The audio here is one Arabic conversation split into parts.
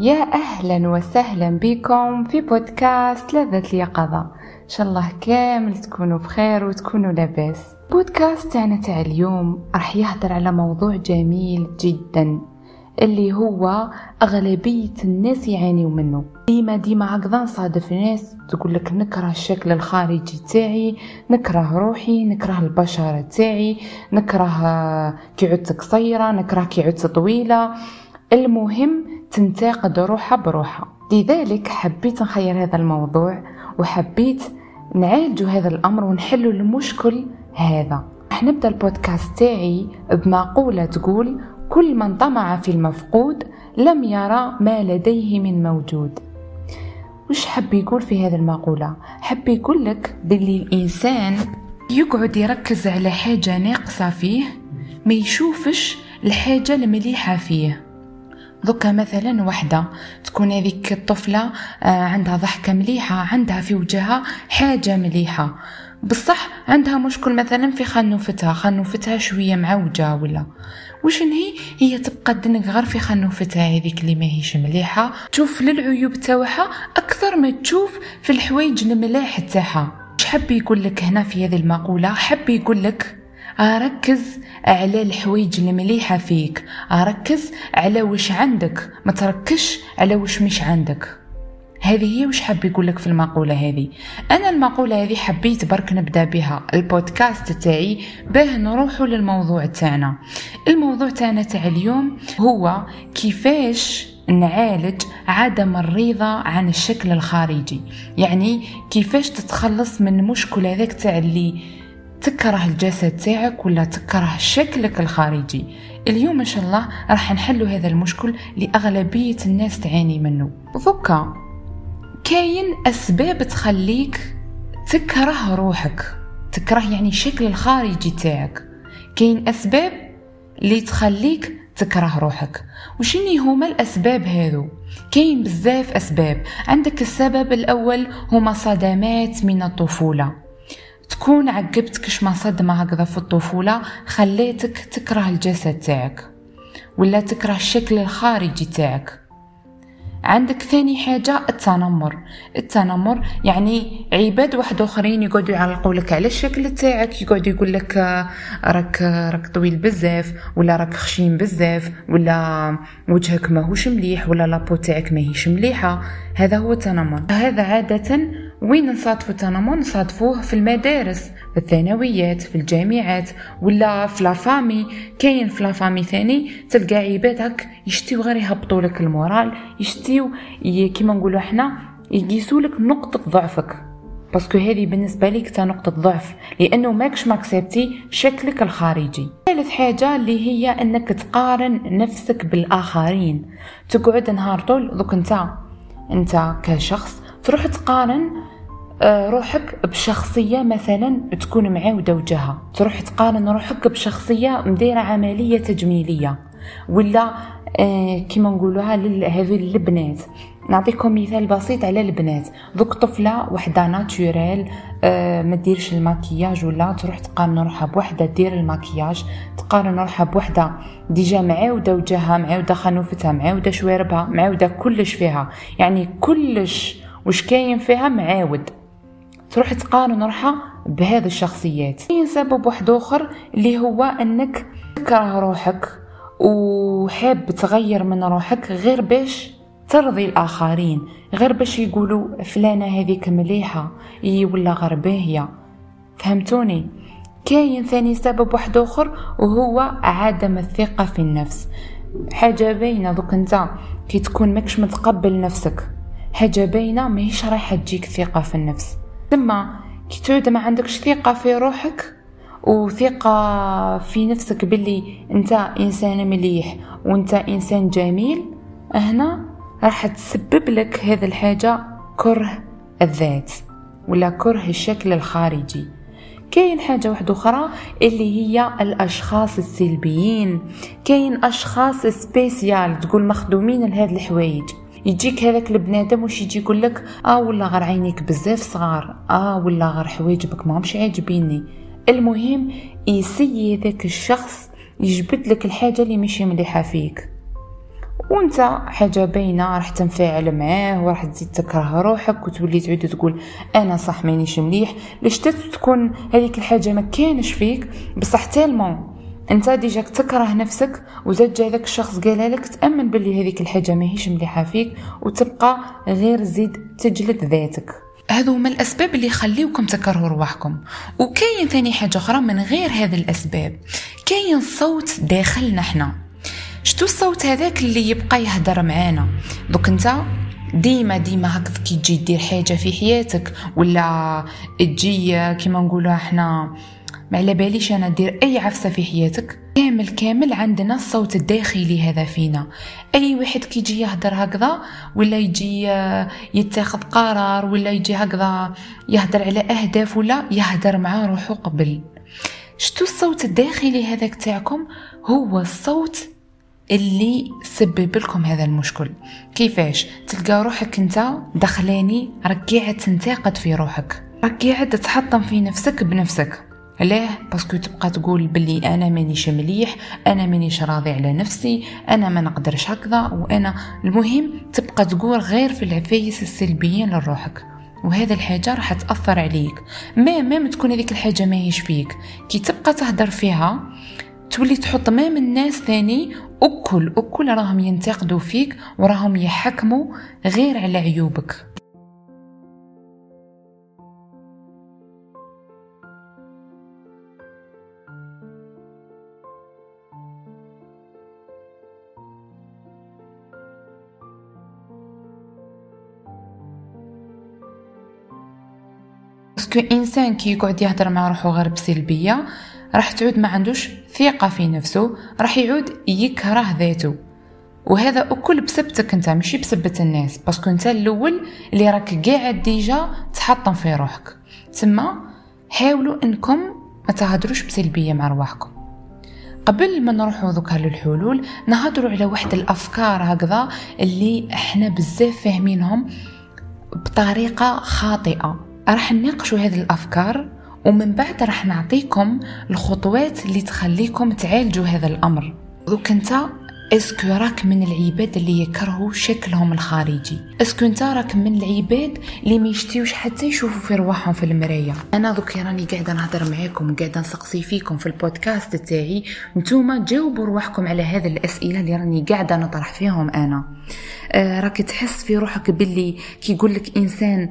يا أهلا وسهلا بكم في بودكاست لذة اليقظة. إن شاء الله كامل تكونوا بخير وتكونوا لاباس. بودكاست تاعنا تاع اليوم راح يهدر على موضوع جميل جدا اللي هو أغلبية الناس يعانيوا منه. ديما ديما هكذا نصادف ناس تقول لك نكره الشكل الخارجي تاعي نكره روحي نكره البشرة تاعي نكره كي عدت قصيرة نكره كي عدت طويلة. المهم تنتقد روحها بروحها لذلك حبيت نخير هذا الموضوع وحبيت نعالج هذا الأمر ونحل المشكل هذا. راح نبدأ البودكاست تاعي بمقولة تقول كل من طمع في المفقود لم يرى ما لديه من موجود. وش حب يقول في هذه المقولة؟ حب يقول لك باللي الإنسان يقعد يركز على حاجة ناقصة فيه ما يشوفش الحاجة المليحة فيه. دوكا مثلا وحدة. تكون هذيك الطفلة آه، عندها ضحكة مليحة عندها في وجهها حاجة مليحة. بصح عندها مشكل مثلا في خنوفتها خنوفتها شوية معوجة ولا. وش هي؟ هي تبقى دنك غير في خنوفتها هذيك اللي ماهيش مليحة. تشوف للعيوب تاعها أكثر ما تشوف في الحوايج الملاح تاعها. اش حب يقول لك هنا في هذه المقولة؟ حب يقول لك ركز على الحوايج المليحة فيك. ركز على وش عندك. ما تركش على وش مش عندك. هذه هي وش حاب يقول لك في المقولة هذه. أنا المقولة هذه حبيت برك نبدأ بها. البودكاست تاعي باه نروحوا للموضوع تاعنا. الموضوع تاعنا تاع اليوم هو كيفاش نعالج عدم الرضا عن الشكل الخارجي. يعني كيفاش تتخلص من مشكل هذاك تاع اللي تكره الجسد تاعك ولا تكره شكلك الخارجي؟ اليوم إن شاء الله راح نحلو هذا المشكل لأغلبية الناس تعاني منه. ذكا كاين أسباب تخليك تكره روحك تكره يعني الشكل الخارجي تاعك. كاين أسباب اللي تخليك تكره روحك. وشني هما الأسباب هذو كاين بزاف أسباب. عندك السبب الأول هما صدمات من الطفولة. تكون عقبتك ما صدمة هكذا في الطفولة خليتك تكره الجسد تاعك ولا تكره الشكل الخارجي تاعك. عندك ثاني حاجة؟ التنمر. التنمر يعني عباد واحد آخرين يقعدوا يعلقوا لك على الشكل تاعك يقعد يقول لك راك راك طويل بزاف ولا راك خشين بزاف ولا وجهك ماهوش مليح ولا la peau تاعك ماهيش مليحة. هذا هو التنمر. هذا عادة وين نصادفوا التنمر نصادفوه في المدارس في الثانويات في الجامعات ولا في la famille كاين في la famille ثاني تلقى عباد هك يشتيو غير يهبطوا لك ال moral يشتيو كيما نقولوا إحنا يقيسوا لك نقطة ضعفك. parce que هذه بالنسبة لك تا نقطة ضعف لأنه ماكش ماكسبتي شكلك الخارجي. ثالث حاجة اللي هي إنك تقارن نفسك بالآخرين. تقعد نهار طول دوك انت انت كشخص تروح تقارن روحك بشخصية مثلا تكون معاوده وجهها تروح تقارن روحك بشخصية مديره عملية تجميلية. ولا آه كيما نقولوها هذه البنات نعطيكم مثال بسيط على البنات. دوك طفلة وحدة naturelle آه ما ديرش الماكياج ولا تروح تقارن روحها بوحدة دير الماكياج. تقارن روحها بوحدة déjà معاوده وجهها معاوده خنوفتها معاوده شواربها معاوده كلش فيها. يعني كلش وش كاين فيها؟ معاود. تروح تقارن روحها بهذه الشخصيات. كاين سبب واحد آخر اللي هو أنك تكره روحك وحاب تغير من روحك غير باش ترضي الآخرين غير باش يقولوا فلانة هذيك مليحة اي ولا غير باهية. فهمتوني؟ كاين ثاني سبب واحد آخر وهو عدم الثقة في النفس. حاجة باينة دوك أنت كي تكون ماكش متقبل نفسك. حاجة باينة ماهيش رايحه تجيك ثقة في النفس. ثم كي تعود ما عندكش ثقة في روحك؟ وثقة في نفسك باللي انت إنسان مليح وانت إنسان جميل؟ هنا راح تسبب لك هذا الحاجة كره الذات ولا كره الشكل الخارجي. كاين حاجة واحدة أخرى اللي هي الأشخاص السلبيين. كاين أشخاص سبيسيال تقول مخدومين لهاد الحوايج. يجيك هذاك البنادم واش يجي يقول لك آه ولا غير عينيك بزاف صغار آه ولا غير حوايجك ماهمش عاجبيني. المهم يسي ذاك الشخص يجبد لك الحاجة اللي ماشي مليحة فيك. وانت حاجة باينة راح تنفعل معاه وراح تزيد تكره روحك وتولي تعود تقول أنا صح مانيش مليح. لاش تكون هذيك الحاجة ما كانش فيك؟ بصح tellement. انت déjà تكره نفسك وزاد جا هذاك الشخص قال لك تأمن باللي هذيك الحاجة ماهيش مليحة فيك وتبقى غير زيد تجلد ذاتك. هذو هما الأسباب اللي يخليوكم تكرهوا رواحكم. وكاين ثاني حاجة أخرى من غير هذه الأسباب. كاين صوت داخلنا حنا. شتو الصوت هذاك اللي يبقى يهدر معانا؟ دوك انت ديما ديما هكذا كي تجي دير حاجة في حياتك ولا تجي كيما نقولوا إحنا ما على باليش أنا دير أي عفسة في حياتك. كامل كامل عندنا الصوت الداخلي هذا فينا. أي واحد كيجي يهدر هكذا ولا يجي يتخذ قرار ولا يجي هكذا يهدر على أهداف ولا يهدر مع روحه قبل. شتو الصوت الداخلي هذاك تاعكم؟ هو الصوت اللي سبب لكم هذا المشكل. كيفاش؟ تلقى روحك انت دخلاني راك قاعد تنتقد في روحك. راك قاعد تحطم في نفسك بنفسك. علاه parce que تبقى تقول بلي أنا مانيش مليح أنا مانيش راضي على نفسي أنا ما نقدرش هكذا وأنا المهم تبقى تقول غير في العفايس السلبيين لروحك. وهذا الحاجة راح تأثر عليك. ما ما تكون هذيك الحاجة ماهيش فيك. كي تبقى تهدر فيها تولي تحط مام الناس ثاني أكل أكل راهم ينتقدوا فيك وراهم يحكموا غير على عيوبك. parce que إنسان كي يقعد يهضر مع روحو غير بسلبيه راح تعود ما عندوش ثقة في نفسه راح يعود يكره ذاته. وهذا الكل بسبتك أنت ماشي بسبة الناس parce que أنت الأول اللي راك قاعد déjà تحطم في روحك. تما حاولوا إنكم ما تهضروش بسلبية مع رواحكم. قبل ما نروحوا دوكا للحلول نهضروا على واحد الأفكار هكذا اللي إحنا بزاف فاهمينهم بطريقة خاطئة. راح نناقشوا هذه الأفكار ومن بعد راح نعطيكم الخطوات اللي تخليكم تعالجوا هذا الأمر. دوك أنت est-ce que راك من العباد اللي يكرهوا شكلهم الخارجي. est-ce que أنت راك من العباد اللي ما يشتيوش حتى يشوفوا في رواحهم في المرايه أنا دوك راني قاعدة نهضر معاكم وقاعده نسقسي فيكم في البودكاست تاعي. نتوما جاوبوا رواحكم على هذه الأسئلة اللي راني قاعدة نطرح فيهم أنا. آه راك تحس في روحك باللي كي يقول لك إنسان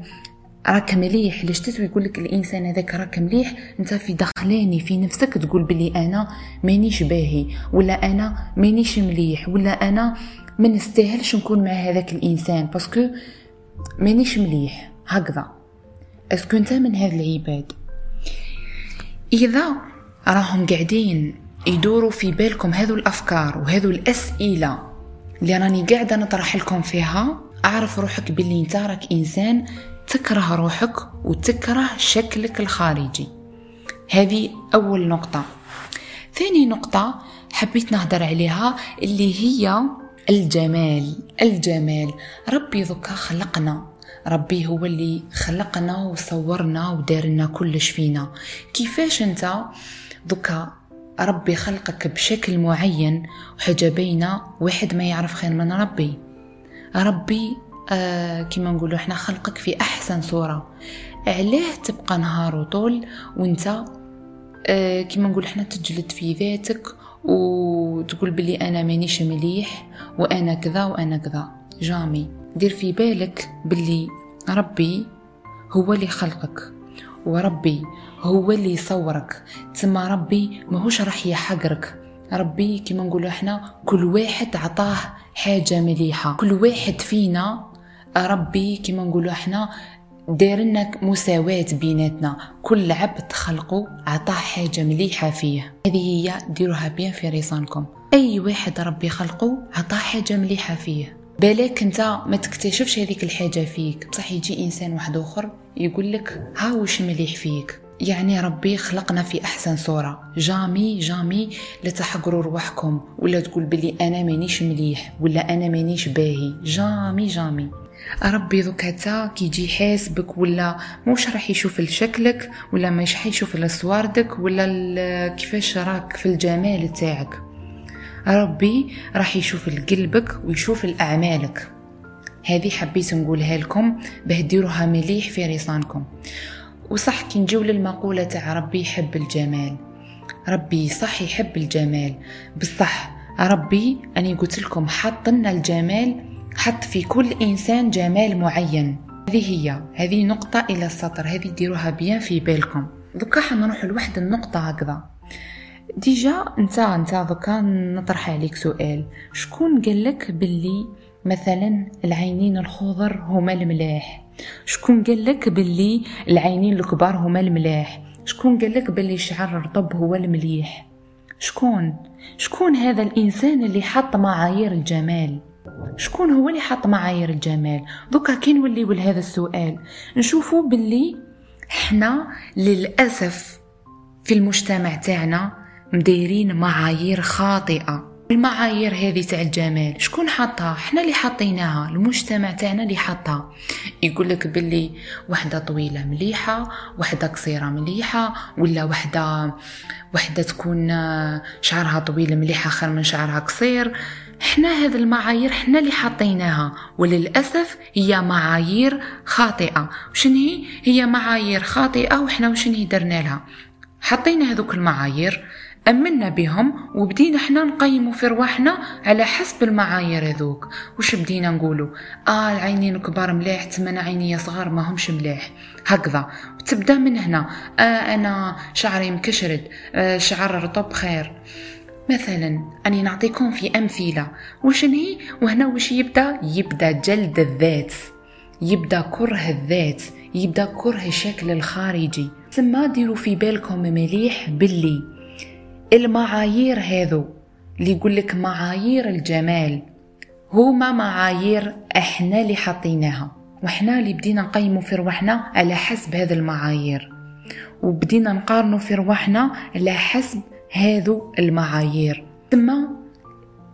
راك مليح. علاش تتو يقول لك الإنسان هذاك راك مليح. أنت في داخلاني في نفسك تقول بلي أنا مانيش باهي ولا أنا مانيش مليح ولا أنا ما نستاهلش نكون مع هذاك الإنسان parce que مانيش مليح. هكذا. est-ce que أنت من هذا العباد. إذا راهم قاعدين يدوروا في بالكم هذو الأفكار وهذو الأسئلة اللي راني قاعدة نطرح لكم فيها أعرف روحك باللي أنت راك إنسان تكره روحك وتكره شكلك الخارجي. هذه أول نقطة. ثاني نقطة حبيت نهدر عليها اللي هي الجمال. الجمال. ربي ذكا خلقنا. ربي هو اللي خلقنا وصورنا ودارنا كلش فينا. كيفاش أنت ذكا ربي خلقك بشكل معين وحاجة باينة واحد ما يعرف خير من ربي؟ ربي آه كما نقولوا إحنا خلقك في أحسن صورة. علاه تبقى نهار وطول وانت آه كما نقول إحنا تجلد في ذاتك وتقول بلي أنا مانيش مليح وأنا كذا وأنا كذا. جامي. دير في بالك بلي ربي هو اللي خلقك وربي هو اللي يصورك. تسمى ربي ماهوش راح يحقرك. ربي كما نقولوا إحنا كل واحد عطاه حاجة مليحة. كل واحد فينا ربي كما نقولوا إحنا دايرنا مساواة بيناتنا. كل عبد خلقه عطاه حاجة مليحة فيه. هذه هي ديروها بيان في ريصانكم أي واحد ربي خلقه عطاه حاجة مليحة فيه. بالك أنت ما تكتشفش هذيك الحاجة فيك. بصح يجي إنسان واحد آخر يقول لك ها وش مليح فيك؟ يعني ربي خلقنا في أحسن صورة. jamais jamais لا تحقروا رواحكم. ولا تقول بلي أنا مانيش مليح ولا أنا مانيش باهي. jamais jamais. ربي دوك حتى كي يجي يحاسبك ولا موش راح يشوف لشكلك ولا مش حيشوف لصواردك ولا كيفاش راك في الجمال تاعك. ربي راح يشوف قلبك ويشوف لأعمالك هذه حبيت نقولها لكم باه ديروها مليح في رصانكم وصح كي نجيو للمقولة تاع ربي يحب الجمال. ربي صح يحب الجمال. بصح ربي أني قلت لكم حط لنا الجمال حط في كل إنسان جمال معين. هذه هي هذه نقطة إلى السطر. هذه ديروها bien في بالكم. دوكا حنروح لواحد النقطة هكذا. déjà أنت أنت دوكا نطرح عليك سؤال. شكون قالك باللي مثلا العينين الخضر هما الملاح؟ شكون قالك باللي العينين الكبار هما الملاح؟ شكون قالك باللي الشعر الرطب هو المليح؟ شكون؟ شكون هذا الإنسان اللي حط معايير الجمال؟ شكون هو اللي حط معايير الجمال؟ دوكا كي نوليو لهذا السؤال. نشوفوا باللي حنا للأسف في المجتمع تاعنا مديرين معايير خاطئة. المعايير هذه تاع الجمال شكون حطها حنا اللي حطيناها المجتمع تاعنا اللي حطها يقول لك باللي وحدة طويلة مليحة وحدة قصيرة مليحة ولا وحدة وحدة تكون شعرها طويل مليحه خير من شعرها قصير. حنا هذه المعايير حنا اللي حطيناها وللأسف هي معايير خاطئة. وشن هي؟ هي معايير خاطئة وحنا وشن درنا لها؟ حطينا هذوك المعايير أمنا بهم وبدينا حنا نقيموا في رواحنا على حسب المعايير هذوك. وش بدينا نقولوا؟ آه العينين كبار مليح تمنى عيني صغار ما همش مليح. هكذا. وتبدأ من هنا. آه أنا شعري مكشرد. آه شعر رطب خير. مثلا أني نعطيكم في أمثلة. وش هي؟ وهنا وش يبدأ؟ يبدأ جلد الذات. يبدأ كره الذات. يبدأ كره الشكل الخارجي. ثم ديروا في بالكم مليح باللي. المعايير هذو. اللي يقول لك معايير الجمال. هما معايير إحنا اللي حطيناها وحنا اللي بدينا نقيموا في رواحنا على حسب هذه المعايير. وبدينا نقارنوا في رواحنا على حسب هذو المعايير. ثم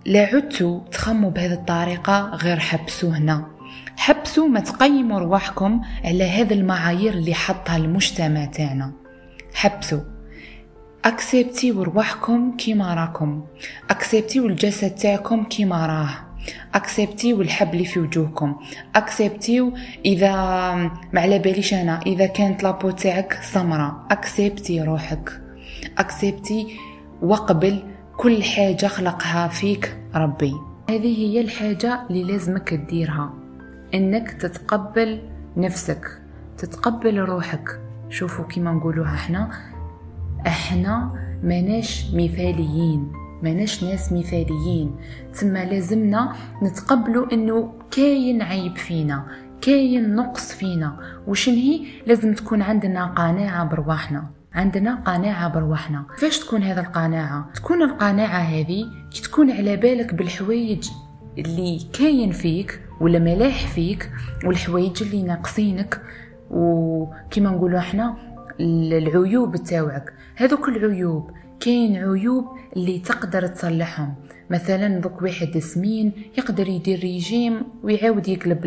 لا عدتوا تخموا بهذه الطريقة غير حبسوا هنا. حبسوا ما تقيموا رواحكم على هذه المعايير اللي حطها المجتمع تاعنا. حبسوا أكسبتيو رواحكم كيما راكم. أكسبتيو الجسد تاعكم كيما راه. أكسبتيو الحب اللي في وجوهكم. أكسبتيو إذا ما على باليش أنا إذا كانت لابو تاعك سمراء. أكسبتي روحك. أكسبتي وقبل كل حاجة خلقها فيك ربي. هذه هي الحاجة اللي لازمك تديرها. إنك تتقبل نفسك تتقبل روحك. شوفوا كيما نقولوها إحنا. إحنا ماناش مثاليين ماناش ناس مثاليين. تما لازمنا نتقبلوا إنه كاين عيب فينا كاين نقص فينا. وشن هي؟ لازم تكون عندنا قناعة برواحنا عندنا قناعة برواحنا كيفاش تكون هذا القناعة؟ تكون القناعة هذه كي تكون على بالك بالحوايج اللي كاين فيك ولا ملاح فيك والحوايج اللي ناقصينك وكما نقولوا إحنا العيوب تاوعك. هذوك العيوب كاين عيوب اللي تقدر تصلحهم. مثلا دوك واحد سمين يقدر يدير ريجيم ويعاود يقلب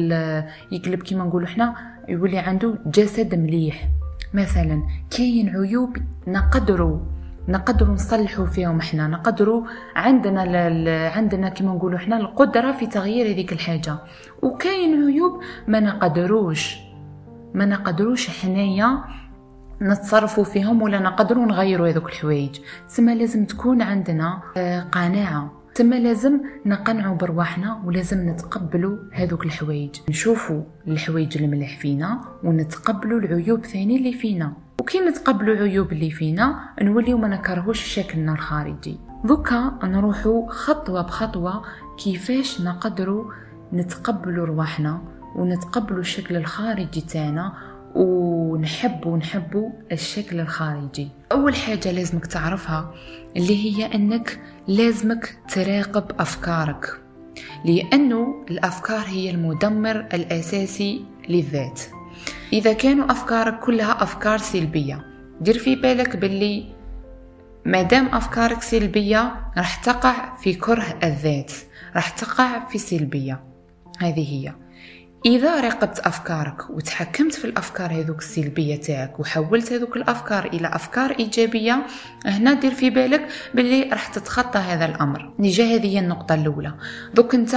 يقلب كيما نقولوا حنا يولي عنده جسد مليح. مثلا كاين عيوب نقدروا نقدروا نصلحوا فيهم إحنا نقدروا عندنا عندنا كما نقولوا إحنا القدرة في تغيير هذيك الحاجة. وكاين عيوب ما نقدروش ما نقدروش حنايا نتصرفوا فيهم ولا نقدروا نغيروا هذوك الحوايج. تسمى لازم تكون عندنا آه، قناعة. تما لازم نقنعوا برواحنا ولازم نتقبلوا هذوك الحوايج. نشوفوا الحوايج المليح فينا ونتقبلوا العيوب ثاني اللي فينا. وكي نتقبلوا العيوب اللي فينا نوليو ما نكرهوش شكلنا الخارجي. دوكا نروحوا خطوة بخطوة كيفاش نقدروا نتقبلوا رواحنا ونتقبلوا الشكل الخارجي تاعنا ونحب ونحبوا الشكل الخارجي. أول حاجة لازمك تعرفها اللي هي أنك لازمك تراقب أفكارك لأنه الأفكار هي المدمر الأساسي للذات. إذا كانوا أفكارك كلها أفكار سلبية دير في بالك باللي مادام أفكارك سلبية راح تقع في كره الذات راح تقع في سلبية. هذه هي. إذا راقبت أفكارك وتحكمت في الأفكار هذوك السلبيه تاعك وحولت هذوك الأفكار إلى أفكار إيجابية هنا دير في بالك باللي راح تتخطى هذا الأمر. نجا هذه هي النقطة الأولى. دوك أنت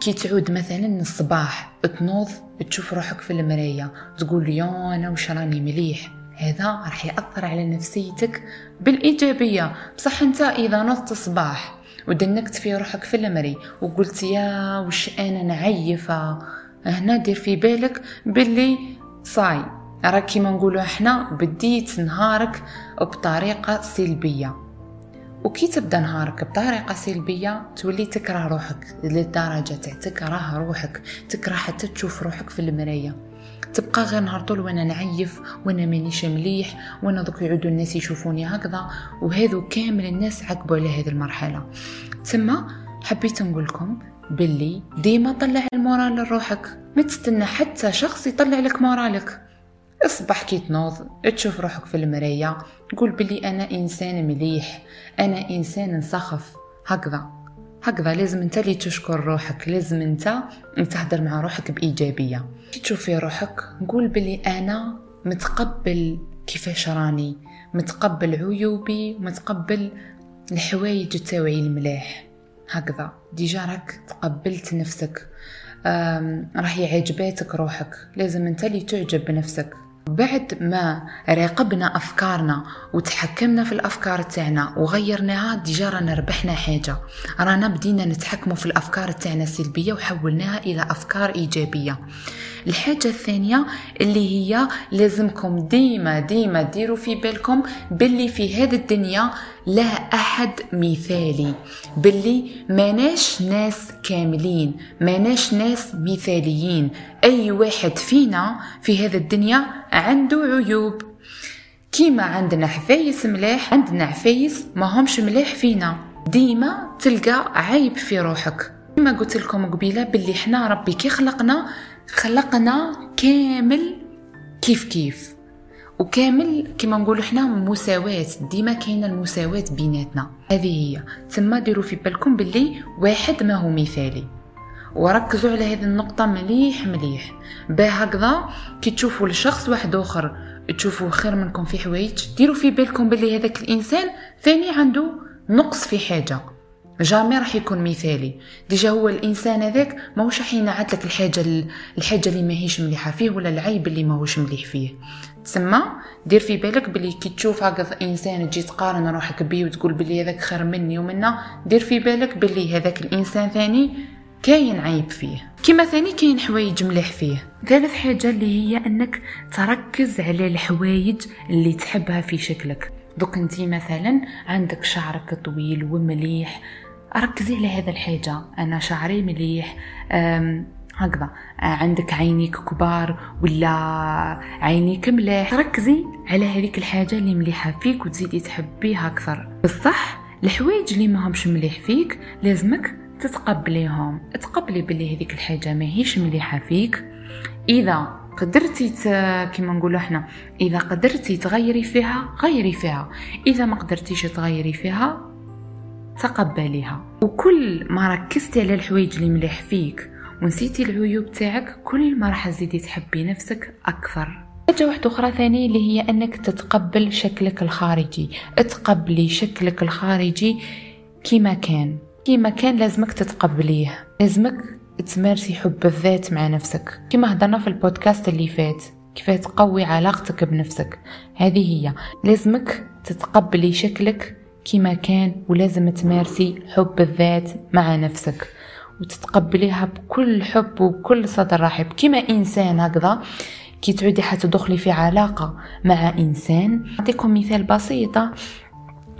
كي تعود مثلا الصباح تنوض تشوف روحك في المراية تقول يا أنا وش راني مليح؟ هذا راح يأثر على نفسيتك بالإيجابية. بصح أنت إذا نضت الصباح ودنكت في روحك في المري وقلت يا وش أنا نعيفة؟ هنا دير في بالك باللي صاي. راك كيما نقولوا إحنا بديت نهارك بطريقة سلبية. وكي تبدا نهارك بطريقة سلبية تولي تكره روحك للدرجه تاع تكره روحك تكره حتى تشوف روحك في المراية. تبقى غير نهار طول وأنا نعيف وأنا مانيش مليح وأنا دوك يعودوا الناس يشوفوني هكذا. وهذو كامل الناس عقبوا على هذه المرحلة. تما حبيت نقول لكم باللي ديما طلع المورال لروحك ما تستنى حتى شخص يطلع لك مورالك. اصبح كي تنوض تشوف روحك في المراية قول بلي أنا إنسان مليح أنا إنسان نسخف. هكذا هكذا لازم أنت اللي تشكر روحك لازم أنت تهدر مع روحك بإيجابية. كي تشوفي روحك قول بلي أنا متقبل كيفاش راني متقبل عيوبي ومتقبل الحوايج تاوعي الملاح. هكذا. déjà راك تقبلت نفسك. راح يعجباتك روحك. لازم انت اللي تعجب بنفسك. بعد ما راقبنا أفكارنا وتحكمنا في الأفكار تاعنا وغيرناها ديجا رانا ربحنا حاجة. رانا بدينا نتحكموا في الأفكار تاعنا السلبيه وحولناها إلى أفكار إيجابية. الحاجة الثانية اللي هي لازمكم ديما ديما ديروا في بالكم باللي في هذه الدنيا لا أحد مثالي. باللي ماناش ناس كاملين ماناش ناس مثاليين. أي واحد فينا في هذه الدنيا عنده عيوب. كيما عندنا حفايس ملاح عندنا حفايس ما همش ملاح فينا. ديما تلقى عيب في روحك. كما قلت لكم قبيلة باللي حنا ربي كي خلقنا خلقنا كامل كيف كيف. وكامل كما نقولوا إحنا مساواة ديما كاينة المساواة بيناتنا. هذه هي. ثم ديروا في بالكم باللي واحد ما هو مثالي. وركزوا على هذه النقطة مليح مليح. باه هكذا كي تشوفوا لشخص واحد آخر تشوفوا خير منكم في حوايج ديروا في بالكم باللي هذاك الإنسان ثاني عنده نقص في حاجة. jamais راح يكون مثالي. déjà هو الإنسان هذاك ماهوش راح ينعت لك الحاجة الحاجة اللي ماهيش مليحة فيه ولا العيب اللي ماهوش مليح فيه. تسمى دير في بالك بلي كي تشوف هكذا إنسان تجي تقارن روحك بيه وتقول بلي هذاك خير مني ومنا دير في بالك بلي هذاك الإنسان ثاني كاين عيب فيه. كما ثاني كاين حوايج مليح فيه. ثالث حاجة اللي هي أنك تركز على الحوايج اللي تحبها في شكلك. دوك أنتي مثلا عندك شعرك طويل ومليح. ركزي على هذا الحاجة. أنا شعري مليح هكذا. عندك عينيك كبار ولا عينيك ملاح ركزي على هذيك الحاجة اللي مليحة فيك وتزيدي تحبيها أكثر. بصح الحوايج اللي ما همش مليح فيك لازمك تتقبليهم. تقبلي بلي هذيك الحاجة ماهيش مليحة فيك. إذا قدرتي كما نقولوا إحنا إذا قدرتي تغيري فيها غيري فيها. إذا ما قدرتيش تغيري فيها تقبليها. وكل ما ركزتي على الحوايج اللي مليح فيك ونسيتي العيوب تاعك كل ما راح تزيدي تحبي نفسك أكثر. حاجة واحدة أخرى ثانية اللي هي أنك تتقبل شكلك الخارجي. تقبلي شكلك الخارجي كيما كان. كيما كان لازمك تتقبليه. لازمك تمارسي حب الذات مع نفسك. كما هضرنا في البودكاست اللي فات كيف تقوي علاقتك بنفسك. هذه هي. لازمك تتقبلي شكلك كما كان ولازم تمارسي حب الذات مع نفسك. وتتقبليها بكل حب وبكل صدر رحب. كما إنسان هكذا كي تعودي حتدخلي في علاقة مع إنسان. أعطيكم مثال بسيطة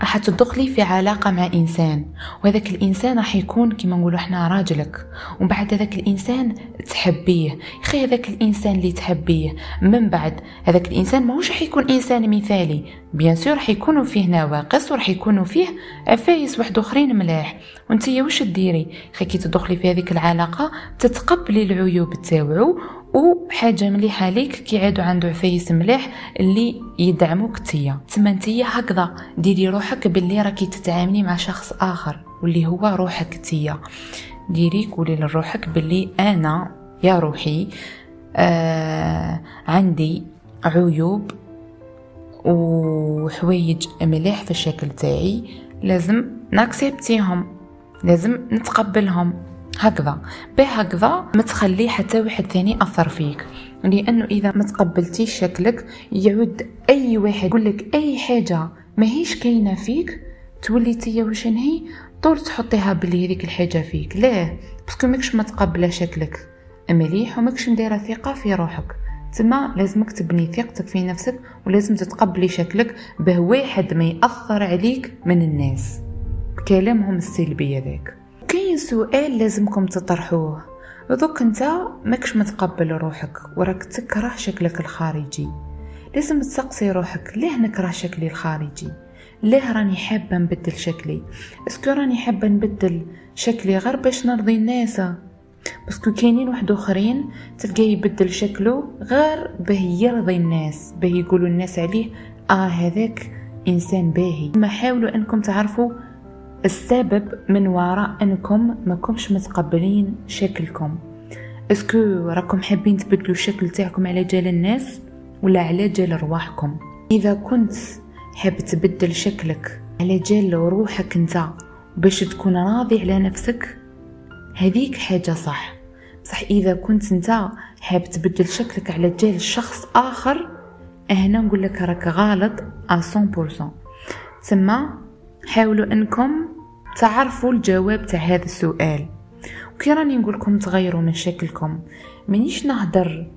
راح تدخلي في علاقة مع إنسان وهذاك الإنسان راح يكون كما نقولوا إحنا راجلك. ومن بعد الإنسان تحبيه. خي هذاك الإنسان اللي تحبيه من بعد؟ هذاك الإنسان ماهوش راح يكون إنسان مثالي. bien sûr راح يكونوا فيه نواقص وراح يكونوا فيه عفايس واحد آخرين ملاح. وانت واش ديري؟ خي كي تدخلي في هذيك العلاقة تتقبلي العيوب تاوعو وحاجه مليحة ليك كي عادوا عنده عفايس ملاح اللي يدعموك تيا. تما نتيا هكذا ديري روحك باللي راكي تتعاملي مع شخص آخر واللي هو روحك تيا. ديري قولي لروحك باللي أنا يا روحي آه عندي عيوب وحوايج مليح في الشكل تاعي لازم ن accepter هم لازم نتقبلهم. هكذا. بهكذا ما تخلي حتى واحد ثاني أثر فيك. لأنه إذا ما تقبلتيش شكلك يعود أي واحد يقول لك أي حاجة ما هيش كاينة فيك تولي نتيا واش هي طول تحطيها بلي هذيك الحاجة فيك. ليه؟ parce que ماكش متقبله شكلك. مليح وماكش مديره ثقة في روحك. تما لازمك تبني ثقتك في نفسك ولازم تتقبلي شكلك به واحد ما يأثر عليك من الناس. بكلامهم السلبي هذاك. كاين سؤال لازمكم تطرحوه. دوك انت ماكش متقبل روحك وراك تكره شكلك الخارجي. لازم تسقسي روحك ليه نكره شكلي الخارجي؟ ليه راني حابة نبدل شكلي؟ est-ce que راني حابة نبدل شكلي غير باش نرضي الناس؟ parce que كاينين واحد آخرين تلقاه يبدل شكله غير به يرضي الناس به يقولوا الناس عليه آه هذاك إنسان باهي. ما حاولوا إنكم تعرفوا السبب من وراء إنكم ما كمش متقبلين شكلكم. اسكو راكم حابين تبدلوا الشكل تاعكم على جال الناس ولا على جال رواحكم؟ إذا كنت حاب تبدل شكلك على جال روحك انت باش تكون راضي على نفسك هذيك حاجة صح. صح إذا كنت أنت حاب تبدل شكلك على جال شخص آخر هنا نقول لك راك غلط على 100% ثم حاولوا أنكم تعرفوا الجواب تاع هذا السؤال. وكي راني نقولكم تغيروا من شكلكم مانيش نهدر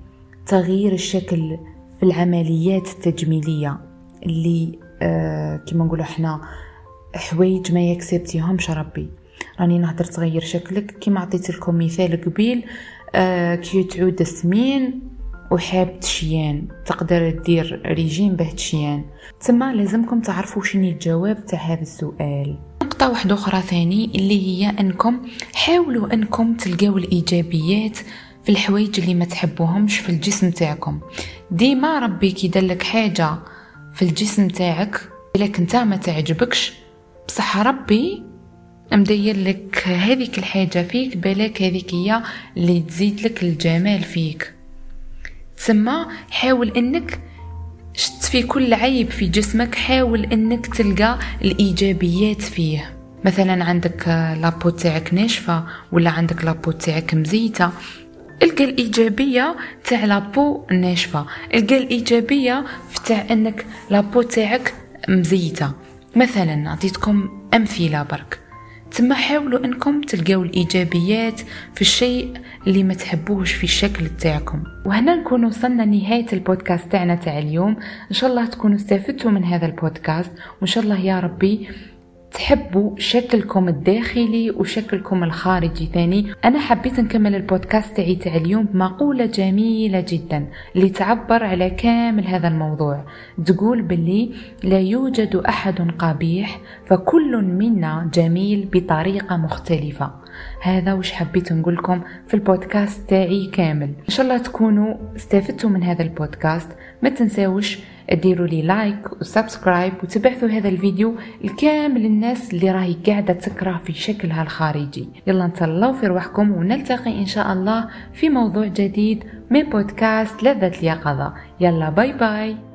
تغيير الشكل في العمليات التجميلية اللي آه كما نقولوا إحنا حوايج ما يكسبتيهمش ربي. راني نهدر تغير شكلك كيما عطيت لكم مثال قبيل آه كي تعود سمين وحاب تشيان تقدر دير ريجيم به تشيان. تما لازمكم تعرفوا شنو الجواب تاع هذا السؤال. نقطة واحدة أخرى ثاني اللي هي أنكم حاولوا أنكم تلقاو الإيجابيات في الحوايج اللي ما تحبوهمش في الجسم تاعكم. ديما ربي كي دلك حاجة في الجسم تاعك لك انت ما تعجبكش بصح ربي مدير لك هذيك الحاجة فيك بالك هذيك هي اللي تزيد لك الجمال فيك. تسمى حاول إنك شت في كل عيب في جسمك حاول إنك تلقى الإيجابيات فيه. مثلا عندك لابو تاعك ناشفة ولا عندك لابو تاعك مزيتة القى الإيجابية تاع لابو ناشفة القى الإيجابية تاع إنك لابو تاعك مزيتة. مثلا نعطيتكم أمثلة برك. تما حاولوا إنكم تلقاو الإيجابيات في الشيء اللي ما تحبوش في الشكل تاعكم. وهنا نكون وصلنا نهاية البودكاست تاعنا تاع اليوم. إن شاء الله تكونوا استفدتوا من هذا البودكاست. وإن شاء الله يا ربي تحبوا شكلكم الداخلي وشكلكم الخارجي ثاني. أنا حبيت نكمل البودكاست تاعي تاع اليوم بمقولة جميلة جدا اللي تعبر على كامل هذا الموضوع. تقول باللي لا يوجد أحد قبيح فكل منا جميل بطريقة مختلفة. هذا وش حبيت نقول لكم في البودكاست تاعي كامل. إن شاء الله تكونوا استفدتوا من هذا البودكاست. ما تنساوش ديروا لي like و subscribe وتبعثوا هذا الفيديو لكامل الناس اللي راهي قاعدة تكره في شكلها الخارجي. يلا نتهلاو في روحكم ونلتقي إن شاء الله في موضوع جديد من بودكاست لذة اليقظة. يلا باي باي.